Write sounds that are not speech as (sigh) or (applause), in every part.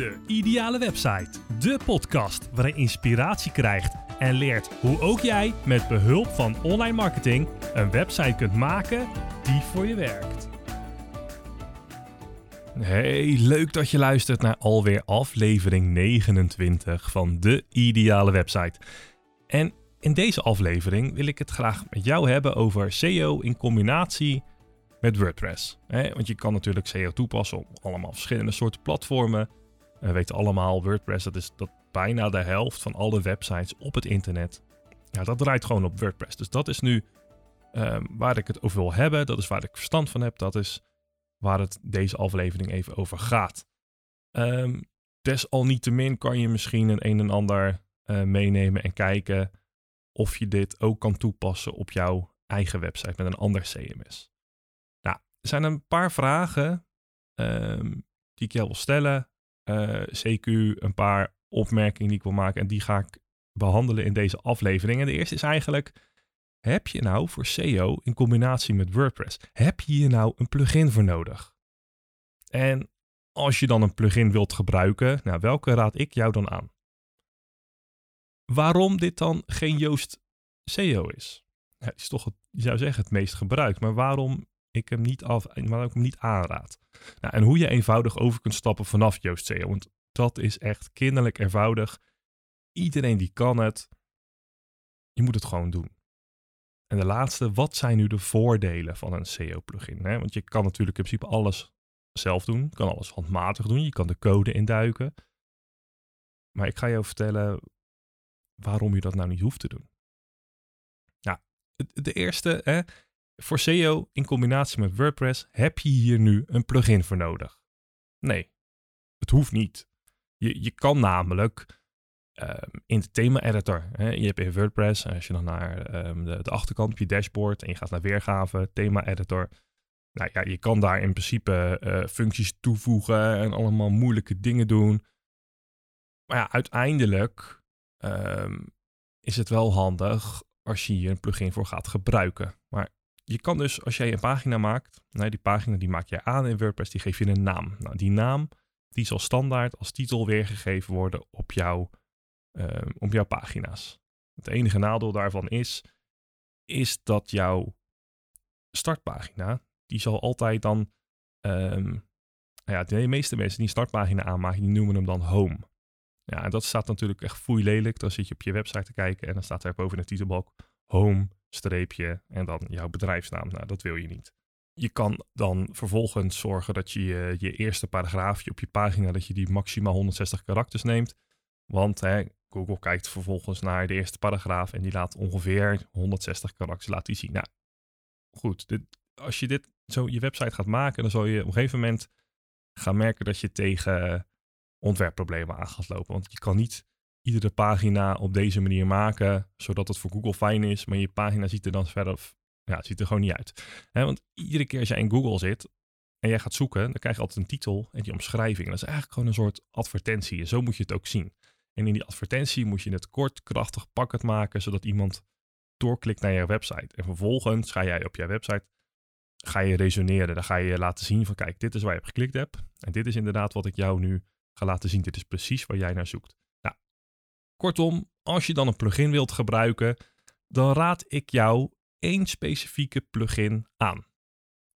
De Ideale Website. De podcast waarin je inspiratie krijgt en leert hoe ook jij met behulp van online marketing een website kunt maken die voor je werkt. Hey, leuk dat je luistert naar alweer aflevering 29 van De Ideale Website. En in deze aflevering wil ik het graag met jou hebben over SEO in combinatie met WordPress. Want je kan natuurlijk SEO toepassen op allemaal verschillende soorten platformen. We weten allemaal, WordPress, dat is dat bijna de helft van alle websites op het internet. Ja, dat draait gewoon op WordPress. Dus dat is nu um, waar ik het over wil hebben. Dat is waar ik verstand van heb. Dat is waar het deze aflevering even over gaat. Um, desalniettemin kan je misschien een een en ander uh, meenemen en kijken of je dit ook kan toepassen op jouw eigen website met een ander CMS. Nou, er zijn een paar vragen um, die ik jou wil stellen eh, CQ een paar opmerkingen die ik wil maken. En die ga ik behandelen in deze aflevering. En de eerste is eigenlijk, heb je nou voor SEO in combinatie met WordPress, heb je hier nou een plugin voor nodig? En als je dan een plugin wilt gebruiken, nou, welke raad ik jou dan aan? Waarom dit dan geen Joost SEO is? Ja, het is toch, je zou zeggen, het meest gebruikt. Maar waarom ik hem niet af, waarom ik hem niet aanraad? Nou, en hoe je eenvoudig over kunt stappen vanaf Joost SEO. Want dat is echt kinderlijk eenvoudig. Iedereen die kan het. Je moet het gewoon doen. En de laatste, wat zijn nu de voordelen van een SEO-plugin? Want je kan natuurlijk in principe alles zelf doen. Je kan alles handmatig doen. Je kan de code induiken. Maar ik ga jou vertellen waarom je dat nou niet hoeft te doen. Nou, de eerste, hè, voor SEO in combinatie met WordPress heb je hier nu een plugin voor nodig. Nee, het hoeft niet. Je, je kan namelijk in de thema-editor, je hebt in WordPress, als je dan naar um, de, achterkant op je dashboard en je gaat naar weergave, thema-editor. Nou ja, je kan daar in principe uh, functies toevoegen en allemaal moeilijke dingen doen. Maar ja, uiteindelijk um, is het wel handig als je hier een plugin voor gaat gebruiken. Je kan dus, als jij een pagina maakt, nou, die pagina die maak je aan in WordPress, die geef je een naam. Nou, die naam die zal standaard als titel weergegeven worden op, jouw, uh, op jouw pagina's. Het enige nadeel daarvan is, is dat jouw startpagina, die zal altijd dan, um, nou ja, de meeste mensen die een startpagina aanmaken, die noemen hem dan home. Ja, en dat staat natuurlijk echt foei lelijk. Dan zit je op je website te kijken en dan staat er boven de titelbalk home streepje en dan jouw bedrijfsnaam. Nou, dat wil je niet. Je kan dan vervolgens zorgen dat je je, je eerste paragraafje op je pagina, dat je die maximaal 160 karakters neemt. Want hè, Google kijkt vervolgens naar de eerste paragraaf en die laat ongeveer 160 karakters laten zien. Nou, goed. Dit, als je dit zo je website gaat maken, dan zal je op een gegeven moment gaan merken dat je tegen ontwerpproblemen aan gaat lopen. Want je kan niet iedere pagina op deze manier maken, zodat het voor Google fijn is, maar je pagina ziet er dan verder, ja, ziet er gewoon niet uit. want iedere keer als jij in Google zit en jij gaat zoeken, dan krijg je altijd een titel en die omschrijving. dat is eigenlijk gewoon een soort advertentie en zo moet je het ook zien. En in die advertentie moet je het kort, krachtig, pakkend maken, zodat iemand doorklikt naar je website. En vervolgens ga jij op jouw website ga je resoneren. Dan ga je laten zien van kijk, dit is waar je op geklikt hebt. En dit is inderdaad wat ik jou nu ga laten zien. Dit is precies waar jij naar zoekt. Kortom, als je dan een plugin wilt gebruiken, dan raad ik jou één specifieke plugin aan.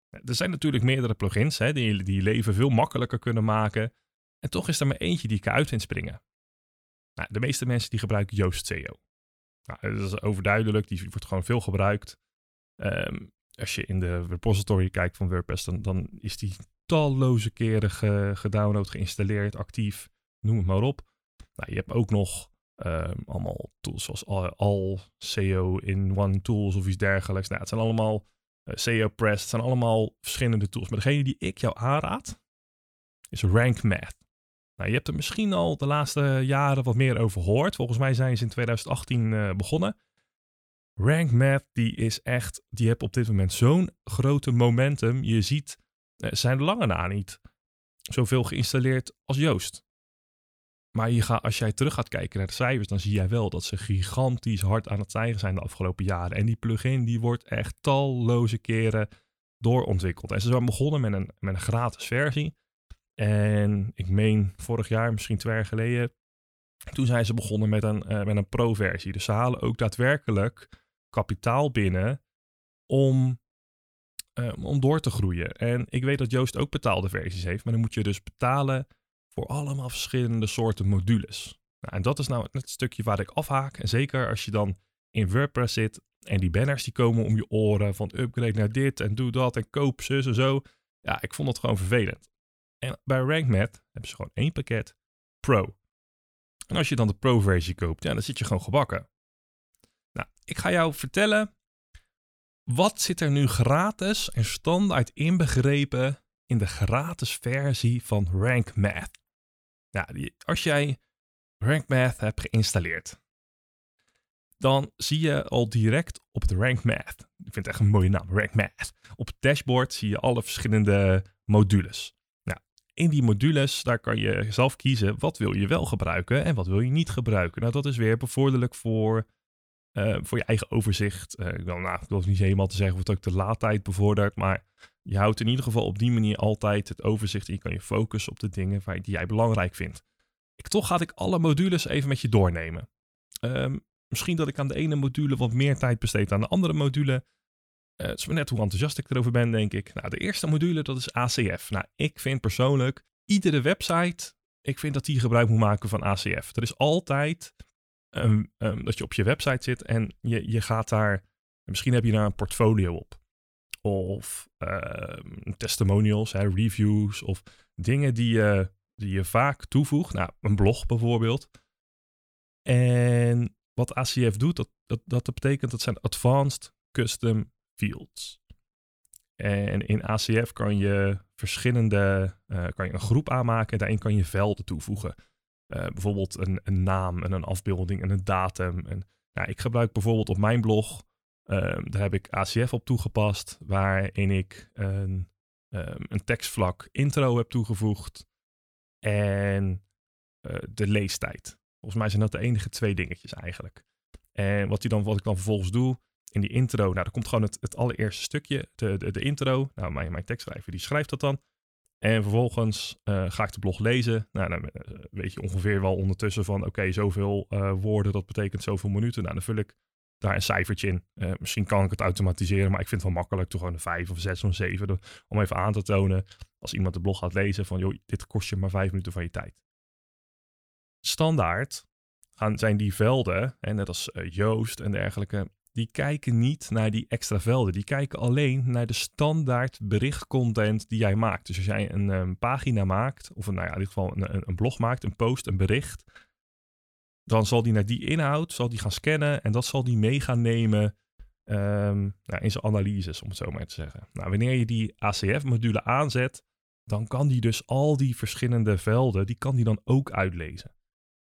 Er zijn natuurlijk meerdere plugins hè, die, die je leven veel makkelijker kunnen maken. En toch is er maar eentje die ik uit vind springen. Nou, de meeste mensen die gebruiken Yoast SEO. Nou, dat is overduidelijk, die wordt gewoon veel gebruikt. Um, als je in de repository kijkt van WordPress, dan, dan is die talloze keren gedownload, geïnstalleerd, actief, noem het maar op. Nou, je hebt ook nog Um, allemaal tools zoals All, SEO in One Tools of iets dergelijks. Nou, het zijn allemaal SEO Press. Het zijn allemaal verschillende tools. Maar degene die ik jou aanraad is Rank Math. Nou, je hebt er misschien al de laatste jaren wat meer over gehoord. Volgens mij zijn ze in 2018 uh, eh, begonnen. Rank Math die is echt, die heeft op dit moment zo'n grote momentum. Je ziet, uh, zijn lange na niet zoveel geïnstalleerd als Joost. Maar je gaat, als jij terug gaat kijken naar de cijfers, dan zie jij wel dat ze gigantisch hard aan het stijgen zijn de afgelopen jaren. En die plugin die wordt echt talloze keren doorontwikkeld. En ze zijn begonnen met een, met een gratis versie. En ik meen vorig jaar, misschien twee jaar geleden, toen zijn ze begonnen met een, uh, met een pro-versie. Dus ze halen ook daadwerkelijk kapitaal binnen om, uh, om door te groeien. En ik weet dat Joost ook betaalde versies heeft, maar dan moet je dus betalen voor allemaal verschillende soorten modules. Nou, en dat is nou het stukje waar ik afhaak. En zeker als je dan in WordPress zit en die banners die komen om je oren van upgrade naar dit en doe dat en koop zus en zo. Ja, ik vond het gewoon vervelend. En bij RankMath hebben ze gewoon één pakket Pro. En als je dan de Pro-versie koopt, ja, dan zit je gewoon gebakken. Nou, ik ga jou vertellen, wat zit er nu gratis en standaard inbegrepen in de gratis versie van RankMath? Nou, als jij RankMath hebt geïnstalleerd, dan zie je al direct op het RankMath, ik vind het echt een mooie naam, RankMath, op het dashboard zie je alle verschillende modules in die modules, daar kan je zelf kiezen wat wil je wel gebruiken en wat wil je niet gebruiken. Nou, dat is weer bevorderlijk voor, uh, voor je eigen overzicht. Uh, ik, wil, nou, niet helemaal te zeggen wat ook de laadtijd bevordert, maar je houdt in ieder geval op die manier altijd het overzicht en je kan je focussen op de dingen waar, die jij belangrijk vindt. Ik, toch ga ik alle modules even met je doornemen. Um, misschien dat ik aan de ene module wat meer tijd besteed dan de andere module. Uh, het is maar net hoe enthousiast ik erover ben, denk ik. Nou, de eerste module, dat is ACF. Nou, ik vind persoonlijk, iedere website, ik vind dat die gebruik moet maken van ACF. Er is altijd um, um, dat je op je website zit en je, je gaat daar, misschien heb je daar een portfolio op. Of uh, testimonials, reviews of dingen die je, die je vaak toevoegt. Nou, een blog bijvoorbeeld. En wat ACF doet, dat, dat, dat betekent dat zijn advanced custom fields. En in ACF kan je verschillende, uh, kan je een groep aanmaken en daarin kan je velden toevoegen. Uh, bijvoorbeeld een, een, naam en een afbeelding en een datum. En, nou, ik gebruik bijvoorbeeld op mijn blog, uh, daar heb ik ACF op toegepast, waarin ik een, um, een tekstvlak intro heb toegevoegd en de leestijd. Volgens mij zijn dat de enige twee dingetjes eigenlijk. En wat, die dan, wat ik dan vervolgens doe, in die intro, nou, dan komt gewoon het, allereerste stukje, de, de, de intro. Nou, mijn, mijn tekstschrijver die schrijft dat dan. En vervolgens uh, ga ik de blog lezen. Nou, dan uh, weet je ongeveer wel ondertussen van, oké, zoveel woorden, dat betekent zoveel minuten. Nou, dan vul ik daar een cijfertje in. misschien kan ik het automatiseren, maar ik vind het wel makkelijk, toch gewoon een 5 of 6 of 7, om even aan te tonen, als iemand de blog gaat lezen, van, joh, dit kost je maar 5 minuten van je tijd. Standaard gaan, zijn die velden, en net als Joost en dergelijke, die kijken niet naar die extra velden. Die kijken alleen naar de standaard berichtcontent die jij maakt. Dus als jij een, een pagina maakt, of nou ja, in ieder geval een, een, blog maakt, een post, een bericht, dan zal die naar die inhoud, zal die gaan scannen en dat zal die mee gaan nemen um, nou, in zijn analyses, om het zo maar te zeggen. Nou, wanneer je die ACF-module aanzet, dan kan die dus al die verschillende velden, die kan die dan ook uitlezen.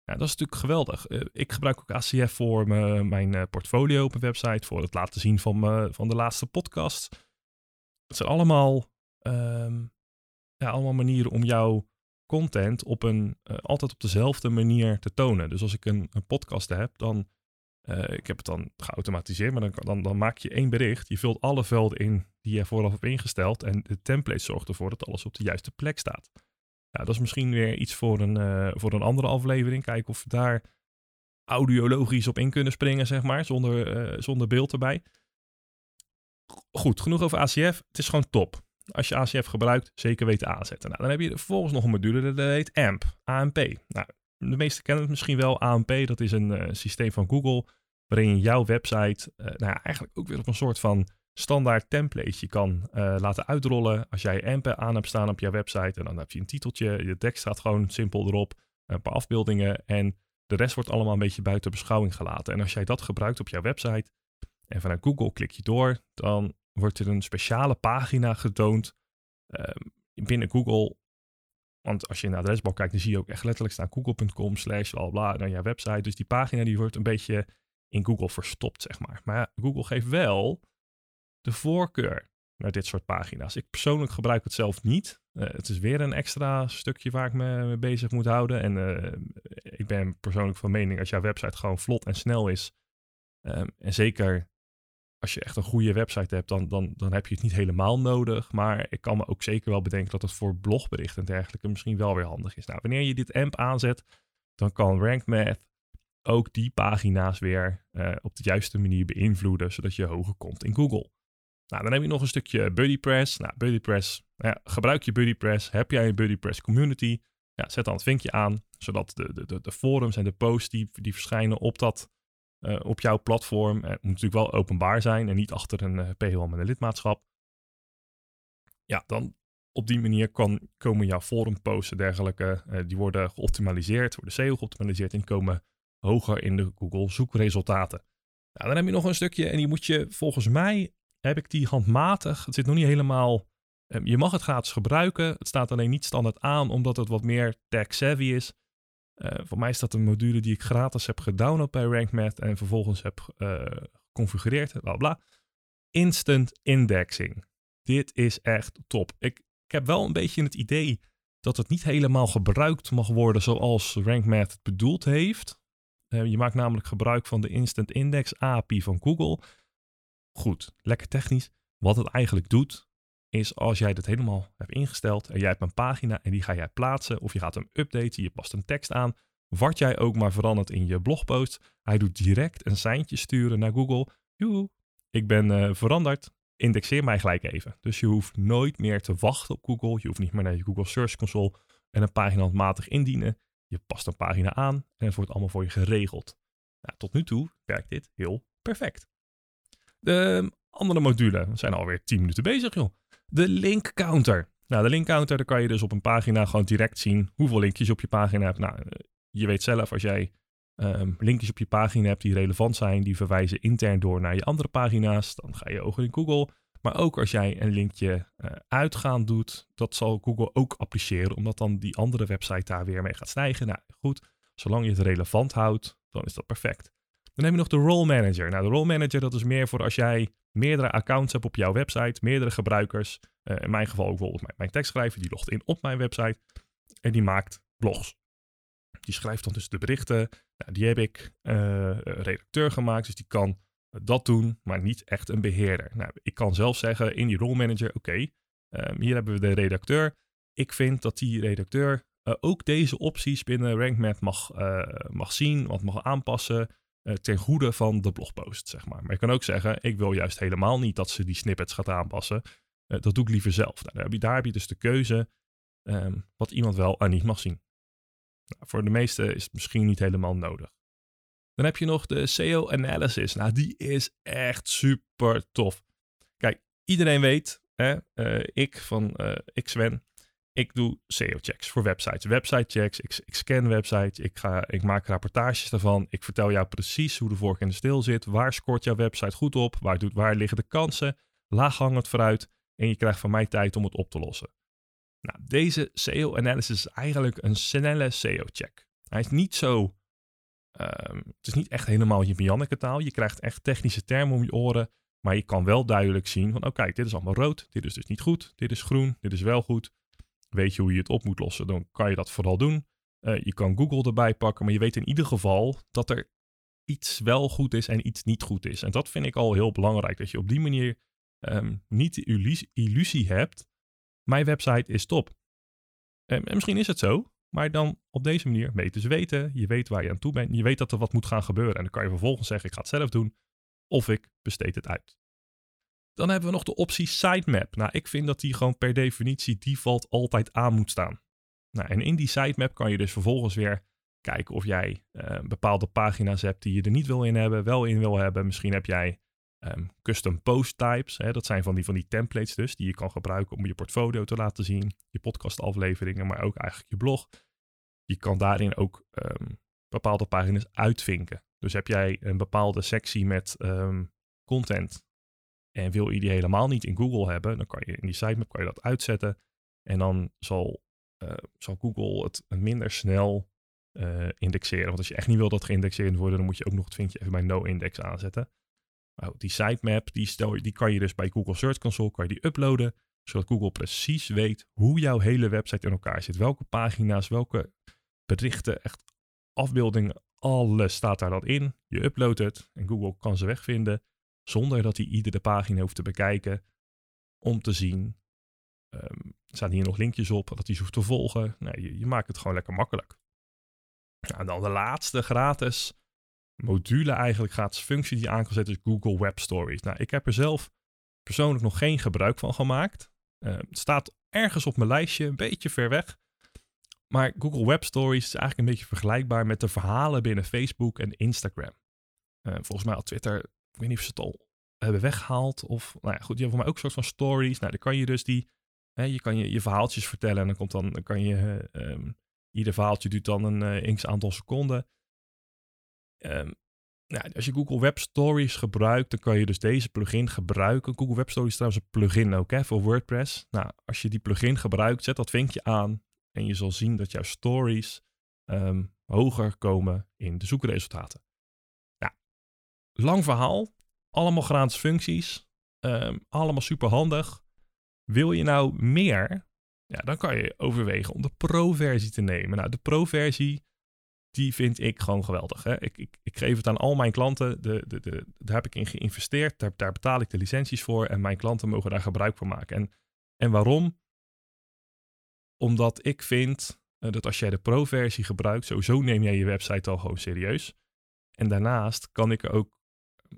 Ja, dat is natuurlijk geweldig. Uh, ik gebruik ook ACF voor mijn uh, portfolio op mijn website, voor het laten zien van, van de laatste podcast. Het zijn allemaal, um, ja, allemaal manieren om jouw content op een, uh, altijd op dezelfde manier te tonen. Dus als ik een, een podcast heb, dan, ik heb het dan geautomatiseerd, maar dan, dan, dan maak je één bericht. Je vult alle velden in die je vooraf hebt ingesteld en de template zorgt ervoor dat alles op de juiste plek staat. Ja, dat is misschien weer iets voor een, uh, voor een andere aflevering. Kijken of we daar audiologisch op in kunnen springen, zeg maar, zonder, zonder beeld erbij. Goed, genoeg over ACF. Het is gewoon top. Als je ACF gebruikt, zeker weten aanzetten. Nou, dan heb je vervolgens nog een module dat heet AMP, AMP. Nou, de meesten kennen het misschien wel. AMP, dat is een uh, systeem van Google, waarin je jouw website, nou ja, eigenlijk ook weer op een soort van standaard templateje kan uh, laten uitrollen. Als jij AMP aan hebt staan op je website en dan heb je een titeltje, je tekst staat gewoon simpel erop, een paar afbeeldingen en de rest wordt allemaal een beetje buiten beschouwing gelaten. En als jij dat gebruikt op jouw website en vanuit Google klik je door, dan wordt er een speciale pagina getoond uh, binnen Google. Want als je in de adresbalk kijkt, dan zie je ook echt letterlijk staan google.com slash bla bla naar jouw website. Dus die pagina die wordt een beetje in Google verstopt, zeg maar. Maar ja, Google geeft wel de voorkeur naar dit soort pagina's. Ik persoonlijk gebruik het zelf niet. Uh, het is weer een extra stukje waar ik me mee bezig moet houden. En uh, ik ben persoonlijk van mening als jouw website gewoon vlot en snel is. Um, en zeker als je echt een goede website hebt, dan, dan, dan heb je het niet helemaal nodig. Maar ik kan me ook zeker wel bedenken dat het voor blogberichten en dergelijke misschien wel weer handig is. Nou, wanneer je dit AMP aanzet, dan kan RankMath ook die pagina's weer uh, op de juiste manier beïnvloeden, zodat je hoger komt in Google. Nou, dan heb je nog een stukje BuddyPress. Nou, BuddyPress, nou ja, gebruik je BuddyPress. Heb jij een BuddyPress community? Ja, zet dan het vinkje aan, zodat de, de, de, forums en de posts die, die verschijnen op, dat, uh, op jouw platform, het moet natuurlijk wel openbaar zijn en niet achter een uh, paywall met een lidmaatschap. Ja, dan op die manier kan, komen jouw forumposts en dergelijke, uh, die worden geoptimaliseerd, worden SEO geoptimaliseerd en komen hoger in de Google zoekresultaten. Nou, dan heb je nog een stukje en die moet je volgens mij, heb ik die handmatig, het zit nog niet helemaal, je mag het gratis gebruiken. Het staat alleen niet standaard aan, omdat het wat meer tech-savvy is. Uh, voor mij is dat een module die ik gratis heb gedownload bij RankMath en vervolgens heb uh, geconfigureerd, bla bla. Instant indexing. Dit is echt top. Ik, ik heb wel een beetje het idee dat het niet helemaal gebruikt mag worden zoals RankMath het bedoeld heeft. Uh, je maakt namelijk gebruik van de Instant Index API van Google. Goed, lekker technisch. Wat het eigenlijk doet, is als jij dit helemaal hebt ingesteld en jij hebt een pagina en die ga jij plaatsen of je gaat hem updaten, je past een tekst aan, wat jij ook maar verandert in je blogpost, hij doet direct een seintje sturen naar Google. Joe, ik ben uh, veranderd, indexeer mij gelijk even. Dus je hoeft nooit meer te wachten op Google, je hoeft niet meer naar je Google Search Console en een pagina handmatig indienen. Je past een pagina aan en het wordt allemaal voor je geregeld. Nou, tot nu toe werkt dit heel perfect. De andere module, we zijn alweer 10 minuten bezig joh. De link counter. Nou, de link counter, daar kan je dus op een pagina gewoon direct zien hoeveel linkjes op je pagina hebt. Nou, je weet zelf als jij um, linkjes op je pagina hebt die relevant zijn, die verwijzen intern door naar je andere pagina's, dan ga je ogen in Google. Maar ook als jij een linkje uh, uitgaan doet, dat zal Google ook appreciëren, omdat dan die andere website daar weer mee gaat stijgen. Nou goed, zolang je het relevant houdt, dan is dat perfect. Dan heb je nog de Role Manager. Nou, de Role Manager dat is meer voor als jij meerdere accounts hebt op jouw website, meerdere gebruikers. Uh, in mijn geval bijvoorbeeld mijn, mijn tekstschrijver, die logt in op mijn website en die maakt blogs. Die schrijft dan dus de berichten. Nou, die heb ik uh, redacteur gemaakt, dus die kan dat doen, maar niet echt een beheerder. Nou, ik kan zelf zeggen in die role manager, oké, um, hier hebben we de redacteur. Ik vind dat die redacteur ook deze opties binnen RankMath mag, mag zien, wat mag aanpassen ten goede van de blogpost, zeg maar. Maar je kan ook zeggen, ik wil juist helemaal niet dat ze die snippets gaat aanpassen. dat doe ik liever zelf. Nou, daar, heb je, dus de keuze um, wat iemand wel en niet mag zien. Nou, voor de meesten is het misschien niet helemaal nodig. Dan heb je nog de SEO Analysis. Nou, die is echt super tof. Kijk, iedereen weet, hè, uh, ik van uh, Xwen, ik doe SEO-checks voor websites. Website-checks, ik, ik, scan websites, ik, ga, ik maak rapportages daarvan. Ik vertel jou precies hoe de vork in de stil zit. Waar scoort jouw website goed op? Waar, doet, waar liggen de kansen? Laaghangend vooruit. En je krijgt van mij tijd om het op te lossen. Nou, deze SEO-analysis is eigenlijk een snelle SEO-check. Hij is niet zo Um, het is niet echt helemaal je Janneke taal. Je krijgt echt technische termen om je oren. Maar je kan wel duidelijk zien van, oh kijk, dit is allemaal rood. Dit is dus niet goed. Dit is groen. Dit is wel goed. Weet je hoe je het op moet lossen, dan kan je dat vooral doen. Uh, je kan Google erbij pakken, maar je weet in ieder geval dat er iets wel goed is en iets niet goed is. En dat vind ik al heel belangrijk. Dat je op die manier um, niet de illusie, hebt. Mijn website is top. En misschien is het zo, maar dan op deze manier weten ze weten. Je weet waar je aan toe bent. Je weet dat er wat moet gaan gebeuren. En dan kan je vervolgens zeggen: ik ga het zelf doen. Of ik besteed het uit. Dan hebben we nog de optie sitemap. Nou, ik vind dat die gewoon per definitie default altijd aan moet staan. Nou, en in die sitemap kan je dus vervolgens weer kijken of jij uh, bepaalde pagina's hebt die je er niet wil in hebben, wel in wil hebben. Misschien heb jij um, custom post types. Hè? Dat zijn van die, van die templates dus, die je kan gebruiken om je portfolio te laten zien. Je podcastafleveringen, maar ook eigenlijk je blog. Je kan daarin ook um, bepaalde pagina's uitvinken. Dus heb jij een bepaalde sectie met um, content en wil je die helemaal niet in Google hebben, dan kan je in die sitemap kan je dat uitzetten. En dan zal, uh, zal Google het minder snel uh, indexeren. Want als je echt niet wil dat geïndexeerd wordt, dan moet je ook nog het vinkje even bij no-index aanzetten. Nou, die sitemap, die, die kan je dus bij Google Search Console kan je die uploaden, zodat Google precies weet hoe jouw hele website in elkaar zit. Welke pagina's, welke berichten, echt afbeeldingen, alles staat daar dan in. Je uploadt het en Google kan ze wegvinden. Zonder dat hij iedere pagina hoeft te bekijken om te zien. Um, staan hier nog linkjes op dat hij hoeft te volgen. Nee, je, maakt het gewoon lekker makkelijk. Ja, en dan de laatste gratis module, eigenlijk gratis functie die je aan kan zetten, is Google Web Stories. Nou, ik heb er zelf persoonlijk nog geen gebruik van gemaakt. Uh, het staat ergens op mijn lijstje, een beetje ver weg. Maar Google Web Stories is eigenlijk een beetje vergelijkbaar met de verhalen binnen Facebook en Instagram. Uh, volgens mij had Twitter, ik weet niet of ze het al hebben weggehaald. Of, nou ja, goed, die hebben voor mij ook een soort van stories. Nou, dan kan je dus die, hè, je kan je, je verhaaltjes vertellen en dan komt dan, dan kan je, um, ieder verhaaltje duurt dan een uh, x aantal seconden. Um, nou, als je Google Web Stories gebruikt, dan kan je dus deze plugin gebruiken. Google Web Stories is trouwens een plugin ook hè, voor WordPress. Nou, als je die plugin gebruikt, zet dat vinkje aan en je zal zien dat jouw stories um, hoger komen in de zoekresultaten. Lang verhaal, allemaal gratis functies, um, allemaal super handig. Wil je nou meer? Ja, dan kan je overwegen om de pro-versie te nemen. Nou, de pro-versie die vind ik gewoon geweldig. Hè? Ik, ik, ik, geef het aan al mijn klanten. De, de, de, daar heb ik in geïnvesteerd. Daar, daar betaal ik de licenties voor. En mijn klanten mogen daar gebruik van maken. En, en waarom? Omdat ik vind uh, dat als jij de pro-versie gebruikt, sowieso neem jij je website al gewoon serieus. En daarnaast kan ik er ook,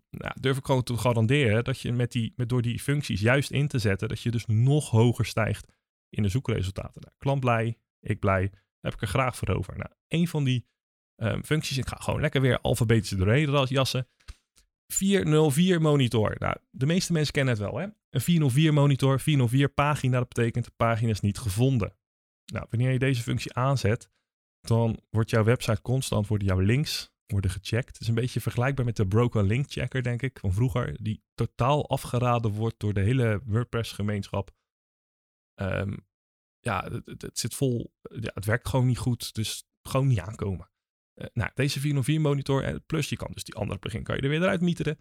nou, durf ik gewoon te garanderen dat je met die, met door die functies juist in te zetten, dat je dus nog hoger stijgt in de zoekresultaten. Nou, klant blij, ik blij, heb ik er graag voor over. Nou, een van die um, functies. Ik ga gewoon lekker weer alfabetisch doorheen jassen. 404 monitor. Nou, de meeste mensen kennen het wel, hè? Een 404 monitor, 404 pagina, dat betekent de pagina is niet gevonden. Nou, wanneer je deze functie aanzet, dan wordt jouw website constant, worden jouw links worden gecheckt. Het is een beetje vergelijkbaar met de broken link checker, denk ik, van vroeger, die totaal afgeraden wordt door de hele WordPress gemeenschap. Um, ja, het, het, zit vol, ja, het werkt gewoon niet goed, dus gewoon niet aankomen. Uh, nou, deze 404 monitor, en plus je kan dus die andere plugin kan je er weer eruit mieteren.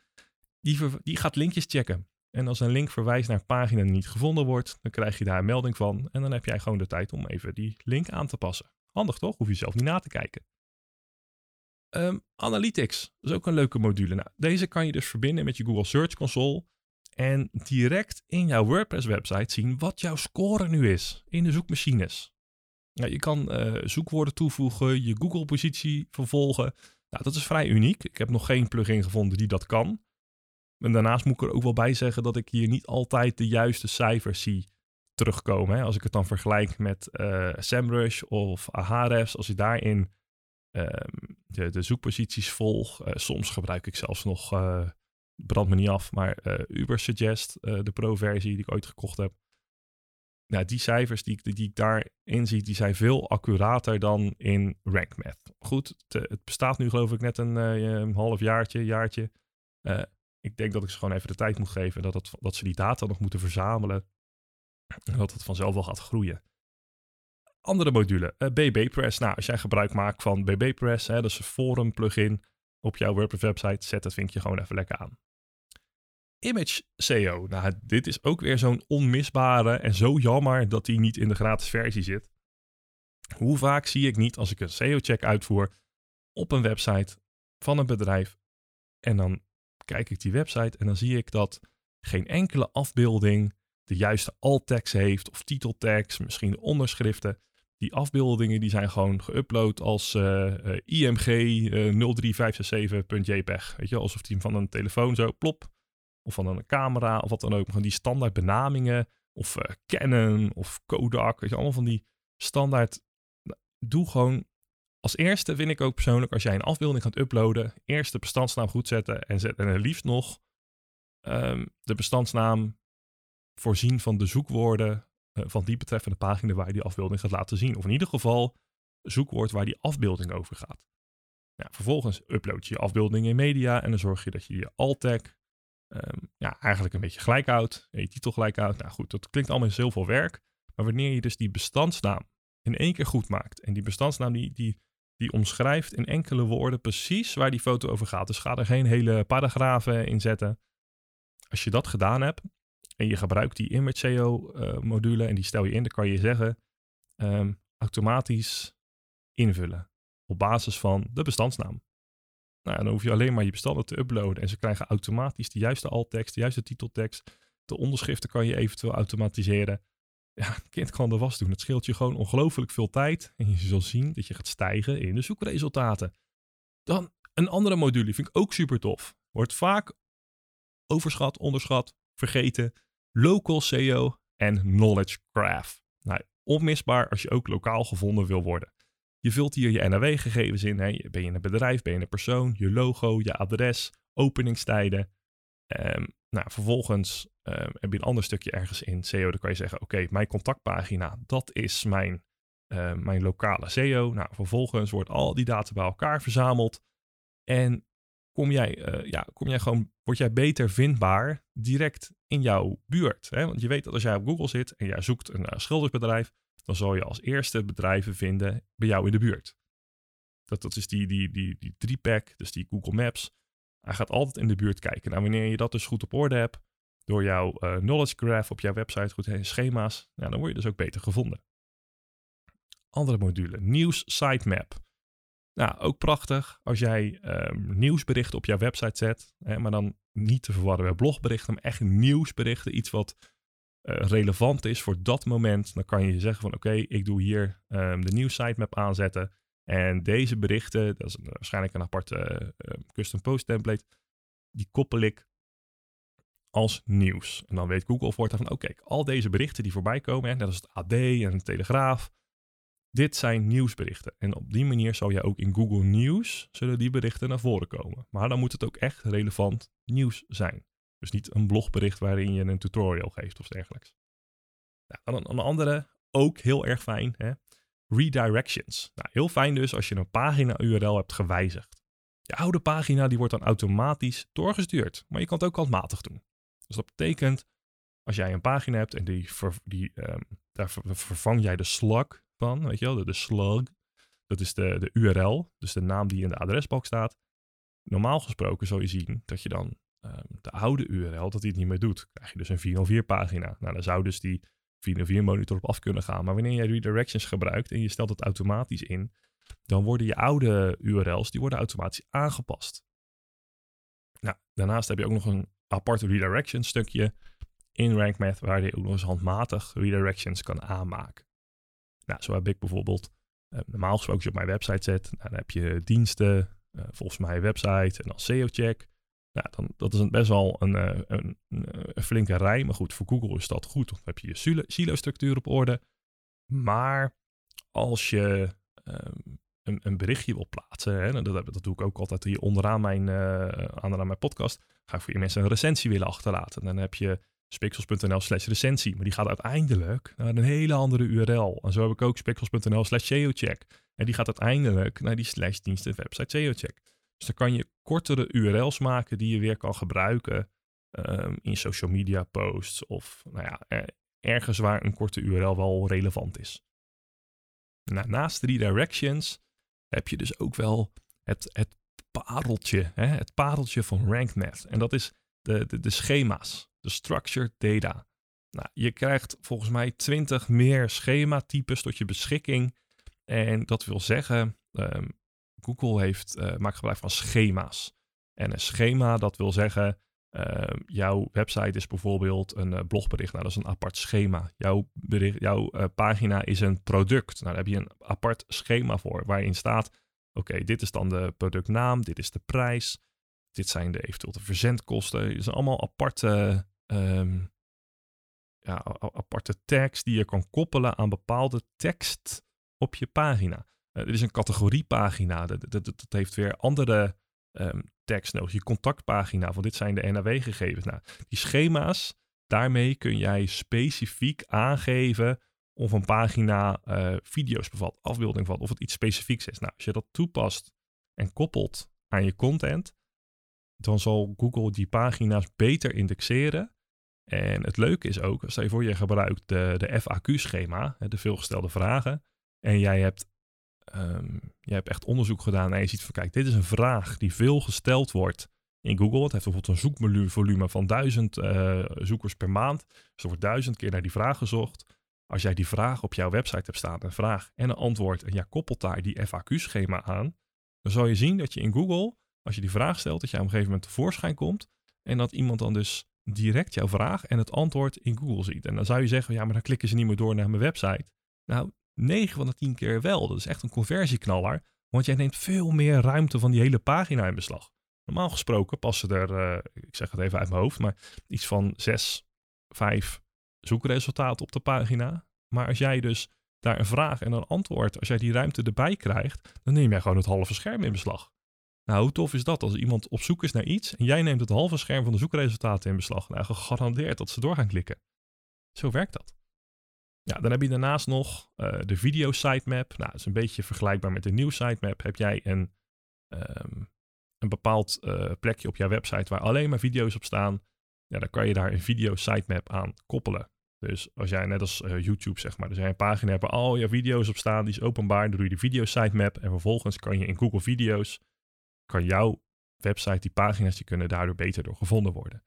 Die, die gaat linkjes checken. En als een link verwijst naar een pagina die niet gevonden wordt, dan krijg je daar een melding van. En dan heb jij gewoon de tijd om even die link aan te passen. Handig toch? Hoef je zelf niet na te kijken. Um, Analytics, dat is ook een leuke module. Nou, deze kan je dus verbinden met je Google Search Console. En direct in jouw WordPress website zien wat jouw score nu is in de zoekmachines. Ja, je kan uh, zoekwoorden toevoegen, je Google-positie vervolgen. Nou, dat is vrij uniek. Ik heb nog geen plugin gevonden die dat kan. En daarnaast moet ik er ook wel bij zeggen dat ik hier niet altijd de juiste cijfers zie terugkomen. Hè. Als ik het dan vergelijk met uh, SEMrush of Ahrefs, als je daarin uh, de, zoekposities volg. Uh, soms gebruik ik zelfs nog, brand me niet af, maar Ubersuggest, de pro-versie die ik ooit gekocht heb nou, die cijfers die, die, die ik daarin zie, die zijn veel accurater dan in RankMath. Goed, het, het bestaat nu geloof ik net een, een half jaartje, jaartje. Ik denk dat ik ze gewoon even de tijd moet geven dat, het, dat ze die data nog moeten verzamelen. En dat het vanzelf wel gaat groeien. Andere module, uh, BBPress. Nou, als jij gebruik maakt van BBPress, hè, dat is een forum plugin op jouw WordPress website, zet dat vinkje gewoon even lekker aan. Image SEO. Nou, dit is ook weer zo'n onmisbare en zo jammer dat die niet in de gratis versie zit. Hoe vaak zie ik niet als ik een SEO-check uitvoer op een website van een bedrijf en dan kijk ik die website en dan zie ik dat geen enkele afbeelding de juiste alt-tags heeft of titeltags, misschien onderschriften. Die afbeeldingen die zijn gewoon geüpload als uh, uh, IMG uh, 03567.jpg. Weet je, alsof die van een telefoon zo plop of van een camera of wat dan ook. Gewoon die standaard benamingen of Canon of Kodak. Weet je, allemaal van die standaard. Doe gewoon als eerste vind ik ook persoonlijk als jij een afbeelding gaat uploaden, eerst de bestandsnaam goed zetten en, zet, en liefst nog um, de bestandsnaam voorzien van de zoekwoorden van die betreffende pagina waar je die afbeelding gaat laten zien. Of in ieder geval zoekwoord waar die afbeelding over gaat. Ja, vervolgens upload je je afbeelding in media en dan zorg je dat je je alt-tag um, ja, eigenlijk een beetje gelijk houdt. Je titel gelijk houdt. Nou goed, dat klinkt allemaal heel veel werk. Maar wanneer je dus die bestandsnaam in één keer goed maakt. En die bestandsnaam die, die, die omschrijft in enkele woorden precies waar die foto over gaat. Dus ga er geen hele paragrafen in zetten. Als je dat gedaan hebt en je gebruikt die image SEO uh, module en die stel je in, dan kan je zeggen um, automatisch invullen op basis van de bestandsnaam. Nou, dan hoef je alleen maar je bestanden te uploaden en ze krijgen automatisch de juiste alttekst, de juiste titeltekst. De onderschriften kan je eventueel automatiseren. Ja, kind kan de was doen. Het scheelt je gewoon ongelooflijk veel tijd. En je zal zien dat je gaat stijgen in de zoekresultaten. Dan een andere module, vind ik ook super tof. Wordt vaak overschat, onderschat, vergeten. Local SEO en Knowledge Graph. Nou, onmisbaar als je ook lokaal gevonden wil worden. Je vult hier je NAW-gegevens in. Hè. Ben je een bedrijf, ben je een persoon, je logo, je adres, openingstijden. Um, nou, vervolgens um, heb je een ander stukje ergens in SEO. Dan kan je zeggen, oké, mijn contactpagina, dat is mijn, uh, mijn lokale SEO. Nou, vervolgens wordt al die data bij elkaar verzameld. En kom jij, uh, ja, kom jij gewoon, word jij beter vindbaar direct in jouw buurt. Hè? Want je weet dat als jij op Google zit en jij zoekt een uh, schildersbedrijf, dan zal je als eerste bedrijven vinden bij jou in de buurt. Dat, dat is die, die, die, die drie-pack, dus die Google Maps. Hij gaat altijd in de buurt kijken. Nou, wanneer je dat dus goed op orde hebt, door jouw uh, knowledge graph op jouw website, goed heen, schema's, nou, dan word je dus ook beter gevonden. Andere module, nieuws sitemap. Nou, ook prachtig als jij um, nieuwsberichten op jouw website zet, hè, maar dan niet te verwarren met blogberichten, maar echt nieuwsberichten, iets wat uh, relevant is voor dat moment. Dan kan je zeggen van oké, ik doe hier um, de nieuws sitemap aanzetten en deze berichten, dat is waarschijnlijk een aparte uh, custom post template, die koppel ik als nieuws. En dan weet Google voor van oké, al deze berichten die voorbij komen, hè, net als het AD en de Telegraaf, dit zijn nieuwsberichten. En op die manier zal je ook in Google News zullen die berichten naar voren komen. Maar dan moet het ook echt relevant nieuws zijn. Dus niet een blogbericht waarin je een tutorial geeft of dergelijks. Nou, een, een andere, ook heel erg fijn, hè? redirections. Nou, heel fijn dus als je een pagina URL hebt gewijzigd. Je oude pagina die wordt dan automatisch doorgestuurd, maar je kan het ook handmatig doen. Dus dat betekent, als jij een pagina hebt en die, die um, daar vervang jij de slug van, weet je wel, de, de slug. Dat is de, de URL, dus de naam die in de adresbalk staat. Normaal gesproken zal je zien dat je dan um, de oude URL, dat die het niet meer doet. Krijg je dus een 404 pagina. Nou, dan zou dus die 404 monitor op af kunnen gaan. Maar wanneer je redirections gebruikt en je stelt het automatisch in, dan worden je oude URL's, die worden automatisch aangepast. Nou, daarnaast heb je ook nog een apart redirection stukje in RankMath waar je ook nog eens handmatig redirections kan aanmaken. Nou, zo heb ik bijvoorbeeld, uh, normaal gesproken als je op mijn website zet, nou, dan heb je diensten, uh, volgens mij website en dan SEO-check. Nou, dan, dat is een, best wel een, uh, een, een, flinke rij, maar goed, voor Google is dat goed. Dan heb je je silo-structuur op orde. Maar als je um, een, een, berichtje wil plaatsen, hè, dat, dat, doe ik ook altijd hier onderaan mijn, aan mijn podcast, ga ik voor je mensen een recensie willen achterlaten. Dan heb je spixels.nl slash recensie. Maar die gaat uiteindelijk naar een hele andere URL. En zo heb ik ook spixels.nl slash SEOcheck. En die gaat uiteindelijk naar die slash diensten website SEOcheck. Dus dan kan je kortere URL's maken die je weer kan gebruiken um, in social media posts. Of nou ja, ergens waar een korte URL wel relevant is. Naast redirections heb je dus ook wel het, het pareltje. Hè? Het pareltje van RankNet. En dat is de, de, de schema's de structured data. Nou, je krijgt volgens mij 20 meer schematypes tot je beschikking. En dat wil zeggen, um, Google heeft, uh, maakt gebruik van schema's. En een schema, dat wil zeggen, uh, jouw website is bijvoorbeeld een uh, blogbericht. Nou, dat is een apart schema. Jouw, bericht, jouw uh, pagina is een product. Nou, daar heb je een apart schema voor, waarin staat, oké, dit is dan de productnaam, dit is de prijs, dit zijn de eventueel de verzendkosten. Het zijn allemaal aparte um, ja, aparte tags die je kan koppelen aan bepaalde tekst op je pagina. Uh, er is een categoriepagina, dat, dat, heeft weer andere um, tags nodig. Je contactpagina, van dit zijn de NAW-gegevens. Nou, die schema's, daarmee kun jij specifiek aangeven of een pagina uh, video's bevat, afbeelding bevat, of het iets specifieks is. Nou, als je dat toepast en koppelt aan je content, dan zal Google die pagina's beter indexeren en het leuke is ook, stel je voor je gebruikt de, de FAQ-schema, de veelgestelde vragen, en jij hebt, um, jij hebt echt onderzoek gedaan en je ziet van kijk, dit is een vraag die veel gesteld wordt in Google. Het heeft bijvoorbeeld een zoekvolume van duizend uh, zoekers per maand. Dus er wordt duizend keer naar die vraag gezocht. Als jij die vraag op jouw website hebt staan, een vraag en een antwoord, en jij koppelt daar die FAQ-schema aan, dan zal je zien dat je in Google als je die vraag stelt, dat jij op een gegeven moment tevoorschijn komt. En dat iemand dan dus direct jouw vraag en het antwoord in Google ziet. En dan zou je zeggen, ja, maar dan klikken ze niet meer door naar mijn website. Nou, 9 van de 10 keer wel. Dat is echt een conversieknaller. Want jij neemt veel meer ruimte van die hele pagina in beslag. Normaal gesproken passen er, uh, ik zeg het even uit mijn hoofd, maar iets van 6, 5 zoekresultaten op de pagina. Maar als jij dus daar een vraag en een antwoord, als jij die ruimte erbij krijgt, dan neem jij gewoon het halve scherm in beslag. Nou, hoe tof is dat als iemand op zoek is naar iets en jij neemt het halve scherm van de zoekresultaten in beslag? Nou, gegarandeerd dat ze door gaan klikken. Zo werkt dat. Ja, dan heb je daarnaast nog uh, de video sitemap. Nou, dat is een beetje vergelijkbaar met de nieuws sitemap. Heb jij een, um, een bepaald uh, plekje op jouw website waar alleen maar video's op staan, ja, dan kan je daar een video sitemap aan koppelen. Dus als jij net als uh, YouTube zeg maar, dus een pagina hebt waar al je video's op staan, die is openbaar, dan doe je de video sitemap en vervolgens kan je in Google Video's, kan jouw website, die pagina's, die kunnen daardoor beter door gevonden worden.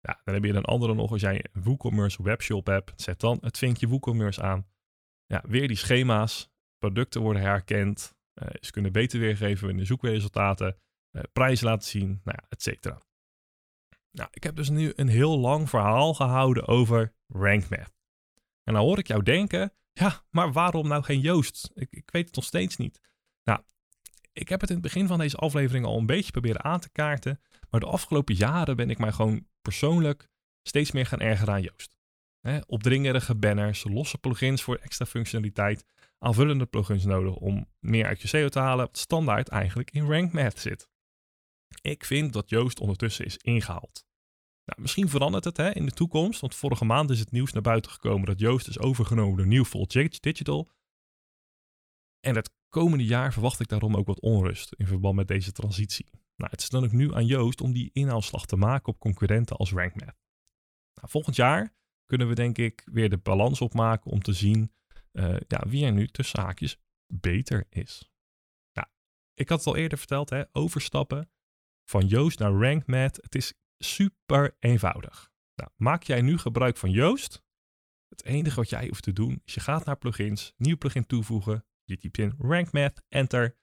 Ja, dan heb je een andere nog, als jij een WooCommerce webshop hebt, zet dan het vinkje WooCommerce aan. Ja, weer die schema's, producten worden herkend, uh, ze kunnen beter weergeven in de zoekresultaten, uh, prijs laten zien, nou ja, et cetera. Nou, ik heb dus nu een heel lang verhaal gehouden over RankMath. En dan hoor ik jou denken, ja, maar waarom nou geen Joost? Ik, ik weet het nog steeds niet. Nou, ik heb het in het begin van deze aflevering al een beetje proberen aan te kaarten. Maar de afgelopen jaren ben ik mij gewoon persoonlijk steeds meer gaan ergeren aan Joost. Opdringerige banners, losse plugins voor extra functionaliteit, aanvullende plugins nodig om meer uit je SEO te halen, wat standaard eigenlijk in Rank Math zit. Ik vind dat Joost ondertussen is ingehaald. Nou, misschien verandert het hè, in de toekomst, want vorige maand is het nieuws naar buiten gekomen dat Joost is overgenomen door Newfold Digital. En het komende jaar verwacht ik daarom ook wat onrust in verband met deze transitie. Nou, het is dan ook nu aan Joost om die inhaalslag te maken op concurrenten als RankMath. Nou, volgend jaar kunnen we denk ik weer de balans opmaken om te zien uh, ja, wie er nu tussen haakjes beter is. Nou, ik had het al eerder verteld, hè, overstappen van Joost naar RankMath. Het is super eenvoudig. Nou, maak jij nu gebruik van Joost? Het enige wat jij hoeft te doen is je gaat naar plugins, nieuw plugin toevoegen, je typt in RankMath, enter,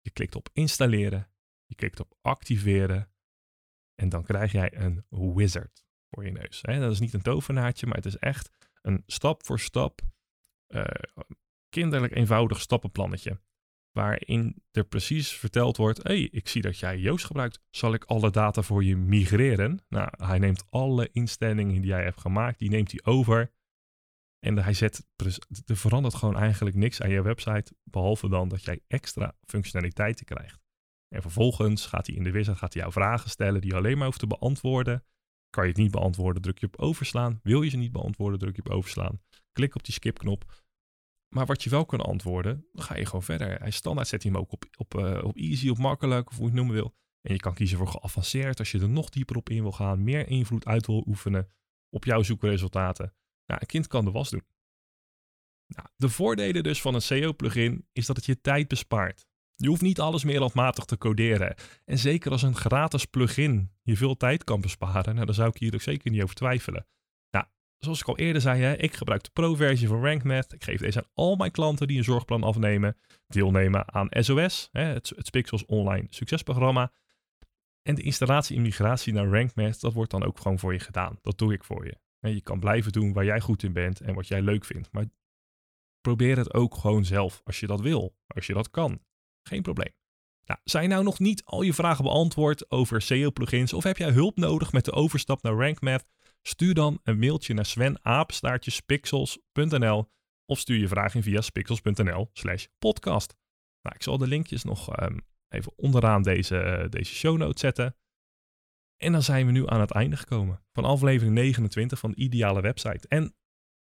je klikt op installeren, je klikt op activeren en dan krijg jij een wizard voor je neus. Dat is niet een tovenaartje, maar het is echt een stap voor stap uh, kinderlijk eenvoudig stappenplannetje waarin er precies verteld wordt: hey, ik zie dat jij Joost gebruikt. Zal ik alle data voor je migreren? Nou, hij neemt alle instellingen die jij hebt gemaakt, die neemt hij over. En hij zet, er verandert gewoon eigenlijk niks aan je website, behalve dan dat jij extra functionaliteiten krijgt. En vervolgens gaat hij in de wizard gaat hij jou vragen stellen die je alleen maar hoeft te beantwoorden. Kan je het niet beantwoorden, druk je op overslaan. Wil je ze niet beantwoorden, druk je op overslaan. Klik op die skipknop. Maar wat je wel kan antwoorden, dan ga je gewoon verder. Hij standaard zet hij hem ook op, op, uh, op easy, op makkelijk, of hoe je het noemen wil. En je kan kiezen voor geavanceerd als je er nog dieper op in wil gaan, meer invloed uit wil oefenen op jouw zoekresultaten. Nou, een kind kan de was doen. Nou, de voordelen dus van een SEO-plugin is dat het je tijd bespaart. Je hoeft niet alles meer handmatig te coderen. En zeker als een gratis plugin je veel tijd kan besparen, nou, dan zou ik hier ook zeker niet over twijfelen. Nou, zoals ik al eerder zei, hè, ik gebruik de pro-versie van RankMath. Ik geef deze aan al mijn klanten die een zorgplan afnemen, deelnemen aan SOS, hè, het, het Spixels Online Succesprogramma. En de installatie en migratie naar RankMath, dat wordt dan ook gewoon voor je gedaan. Dat doe ik voor je. Je kan blijven doen waar jij goed in bent en wat jij leuk vindt. Maar probeer het ook gewoon zelf als je dat wil, als je dat kan. Geen probleem. Nou, zijn nou nog niet al je vragen beantwoord over SEO-plugins of heb jij hulp nodig met de overstap naar RankMath? Stuur dan een mailtje naar svenaapstaartjespixels.nl of stuur je vraag in via spixels.nl slash podcast. Nou, ik zal de linkjes nog um, even onderaan deze, uh, deze show notes zetten. En dan zijn we nu aan het einde gekomen van aflevering 29 van de Ideale Website. En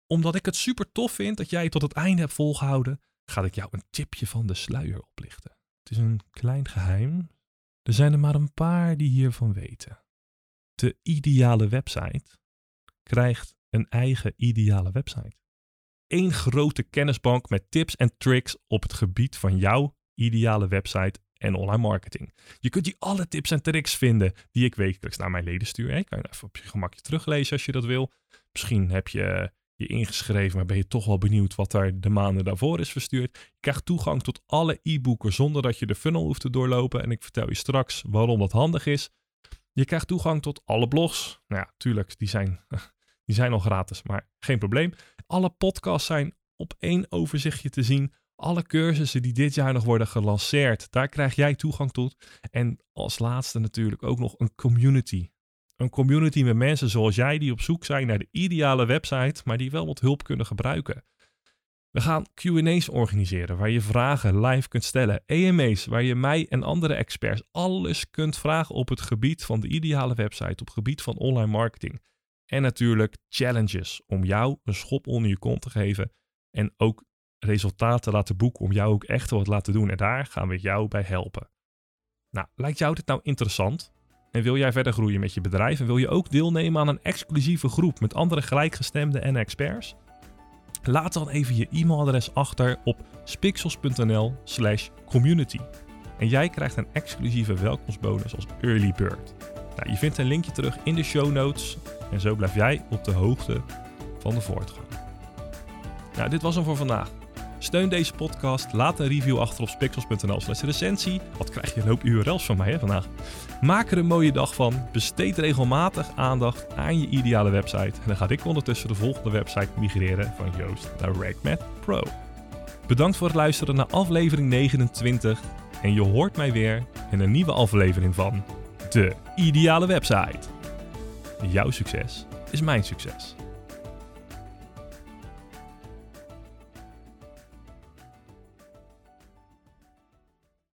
omdat ik het super tof vind dat jij tot het einde hebt volgehouden, ga ik jou een tipje van de sluier oplichten. Het is een klein geheim. Er zijn er maar een paar die hiervan weten. De ideale website krijgt een eigen ideale website. Eén grote kennisbank met tips en tricks op het gebied van jouw ideale website en online marketing. Je kunt hier alle tips en tricks vinden die ik wekelijks naar mijn leden stuur. Je kan je even op je gemakje teruglezen als je dat wil. Misschien heb je je ingeschreven, maar ben je toch wel benieuwd wat er de maanden daarvoor is verstuurd. Je krijgt toegang tot alle e-boeken zonder dat je de funnel hoeft te doorlopen. En ik vertel je straks waarom dat handig is. Je krijgt toegang tot alle blogs. Nou ja, tuurlijk, die zijn, (laughs) die zijn al gratis, maar geen probleem. Alle podcasts zijn op één overzichtje te zien. Alle cursussen die dit jaar nog worden gelanceerd, daar krijg jij toegang tot. En als laatste natuurlijk ook nog een community. Een community met mensen zoals jij die op zoek zijn naar de ideale website, maar die wel wat hulp kunnen gebruiken. We gaan QA's organiseren waar je vragen live kunt stellen. AMA's waar je mij en andere experts alles kunt vragen op het gebied van de ideale website, op het gebied van online marketing. En natuurlijk challenges om jou een schop onder je kont te geven en ook resultaten laten boeken om jou ook echt wat te laten doen. En daar gaan we jou bij helpen. Nou, lijkt jou dit nou interessant? En wil jij verder groeien met je bedrijf en wil je ook deelnemen aan een exclusieve groep met andere gelijkgestemden en experts? Laat dan even je e-mailadres achter op spixels.nl/slash community. En jij krijgt een exclusieve welkomstbonus als early bird. Nou, je vindt een linkje terug in de show notes en zo blijf jij op de hoogte van de voortgang. Nou, dit was hem voor vandaag. Steun deze podcast. Laat een review achter op spixels.nl slash recensie. Wat krijg je een hoop URL's van mij hè, vandaag. Maak er een mooie dag van. Besteed regelmatig aandacht aan je ideale website. En dan ga ik ondertussen de volgende website migreren van Joost naar RegMed Pro. Bedankt voor het luisteren naar aflevering 29. En je hoort mij weer in een nieuwe aflevering van De Ideale Website. Jouw succes is mijn succes.